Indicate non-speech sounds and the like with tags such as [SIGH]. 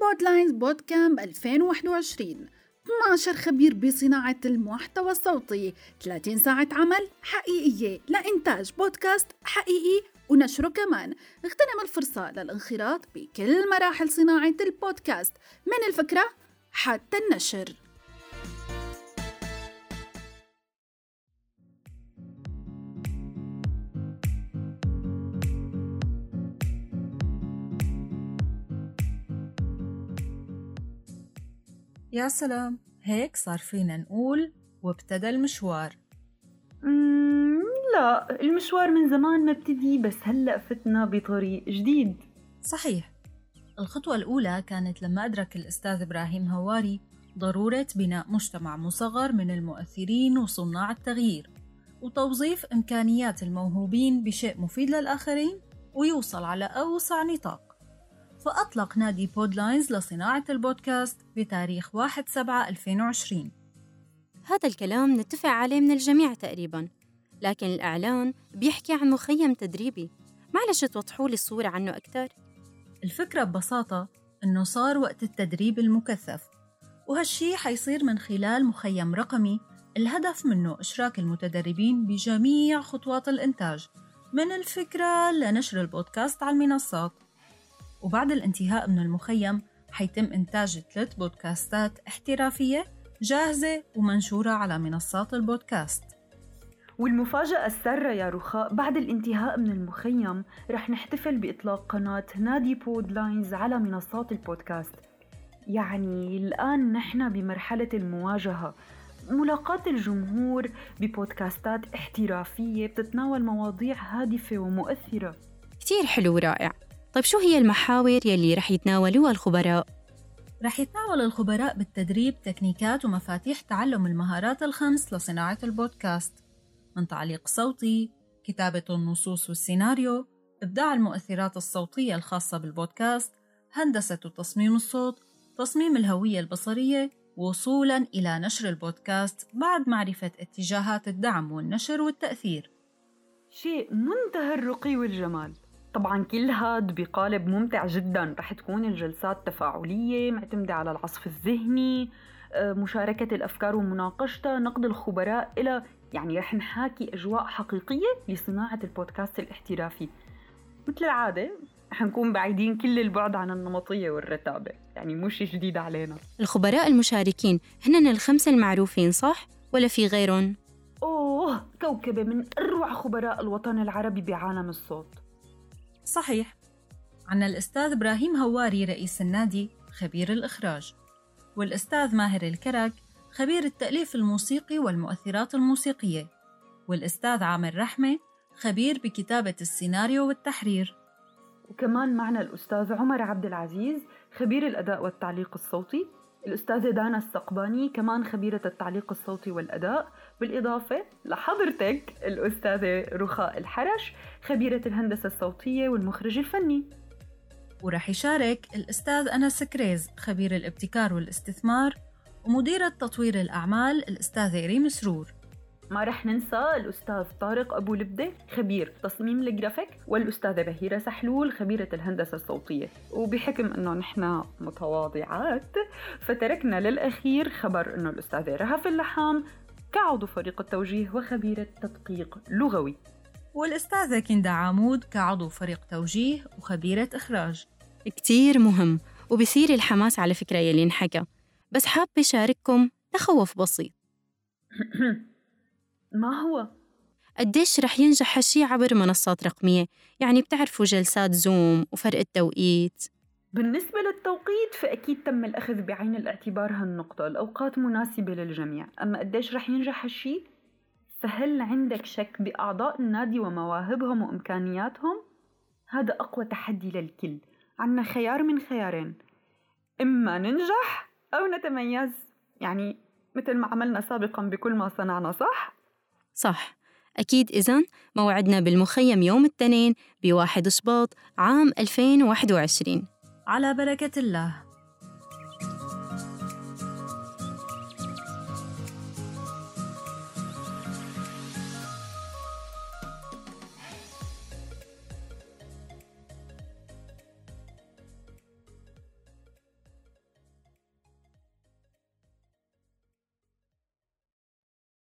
بودلاينز بودكامب 2021 12 خبير بصناعة المحتوى الصوتي. 30 ساعة عمل حقيقية. لإنتاج بودكاست حقيقي ونشره كمان. اغتنم الفرصة للانخراط بكل مراحل صناعة البودكاست. من الفكرة؟ حتى النشر. يا سلام. هيك صار فينا نقول وابتدى المشوار. مم، لا المشوار من زمان ما ابتدي بس هلأ فتنا بطريق جديد. صحيح. الخطوة الأولى كانت لما أدرك الأستاذ إبراهيم هواري ضرورة بناء مجتمع مصغر من المؤثرين وصناع التغيير وتوظيف إمكانيات الموهوبين بشيء مفيد للآخرين ويوصل على أوسع نطاق. فأطلق نادي بودلاينز لصناعة البودكاست بتاريخ 1 7 2020 هذا الكلام نتفق عليه من الجميع تقريبا لكن الإعلان بيحكي عن مخيم تدريبي. معلش توضحوا لي الصورة عنه أكثر. الفكرة ببساطة إنه صار وقت التدريب المكثف وهالشي حيصير من خلال مخيم رقمي الهدف منه إشراك المتدربين بجميع خطوات الإنتاج من الفكرة لنشر البودكاست على المنصات. وبعد الانتهاء من المخيم حيتم إنتاج ثلاث بودكاستات احترافية جاهزة ومنشورة على منصات البودكاست. والمفاجأة السارة يا رخاء بعد الانتهاء من المخيم رح نحتفل بإطلاق قناة نادي بود لاينز على منصات البودكاست. يعني الآن نحن بمرحلة المواجهة. ملاقاة الجمهور ببودكاستات احترافية بتتناول مواضيع هادفة ومؤثرة. كتير حلو ورائع. طيب شو هي المحاور يلي رح يتناولوها الخبراء؟ رح يتناول الخبراء بالتدريب تكنيكات ومفاتيح تعلم المهارات الخمس لصناعة البودكاست من تعليق صوتي، كتابة النصوص والسيناريو، إبداع المؤثرات الصوتية الخاصة بالبودكاست، هندسة وتصميم الصوت، تصميم الهوية البصرية، وصولاً إلى نشر البودكاست بعد معرفة اتجاهات الدعم والنشر والتأثير. شيء منتهى الرقي والجمال طبعا كل هاد بقالب ممتع جدا. رح تكون الجلسات تفاعلية معتمدة على العصف الذهني آه، مشاركة الأفكار ومناقشتها نقد الخبراء إلى يعني رح نحاكي أجواء حقيقية لصناعة البودكاست الاحترافي. مثل العادة رح نكون بعيدين كل البعد عن النمطية والرتابة. يعني مو شي جديد علينا. الخبراء المشاركين هن الخمسة المعروفين صح؟ ولا في غيرهم؟ أوه كوكبة من أروع خبراء الوطن العربي بعالم الصوت. صحيح. عنا الأستاذ إبراهيم هواري رئيس النادي خبير الإخراج. والأستاذ ماهر الكرك خبير التأليف الموسيقي والمؤثرات الموسيقية. والأستاذ عامر رحمة خبير بكتابة السيناريو والتحرير. وكمان معنا الأستاذ عمر عبد العزيز خبير الأداء والتعليق الصوتي. الأستاذة دانا السقباني كمان خبيرة التعليق الصوتي والأداء. بالإضافة لحضرتك الأستاذة رخاء الحرش خبيرة الهندسة الصوتية والمخرج الفني. ورح يشارك الأستاذ أنس كريز خبير الابتكار والاستثمار ومديرة تطوير الأعمال الأستاذة ريم سرور ما رح ننسى الأستاذ طارق أبو لبدة خبير تصميم الجرافيك والأستاذة بهيرة سحلول خبيرة الهندسة الصوتية. وبحكم أنه نحن متواضعات فتركنا للأخير خبر أنه الأستاذة رهف اللحام كعضو فريق التوجيه وخبيرة تدقيق لغوي. والأستاذة كندا عامود كعضو فريق توجيه وخبيرة إخراج. كتير مهم وبصير الحماس على فكرة يلي انحكى بس حابة شارككم تخوف بسيط. [LAUGHS] ما هو؟ قديش رح ينجح هالشي عبر منصات رقمية يعني بتعرفوا جلسات زوم وفرق التوقيت بالنسبة للتوقيت فأكيد تم الأخذ بعين الاعتبار هالنقطة الأوقات مناسبة للجميع أما قديش رح ينجح هالشي؟ فهل عندك شك بأعضاء النادي ومواهبهم وإمكانياتهم؟ هذا أقوى تحدي للكل عنا خيار من خيارين إما ننجح أو نتميز يعني مثل ما عملنا سابقا بكل ما صنعنا صح؟ صح. أكيد إذن موعدنا بالمخيم يوم الاثنين بواحد شباط عام 2021 على بركة الله.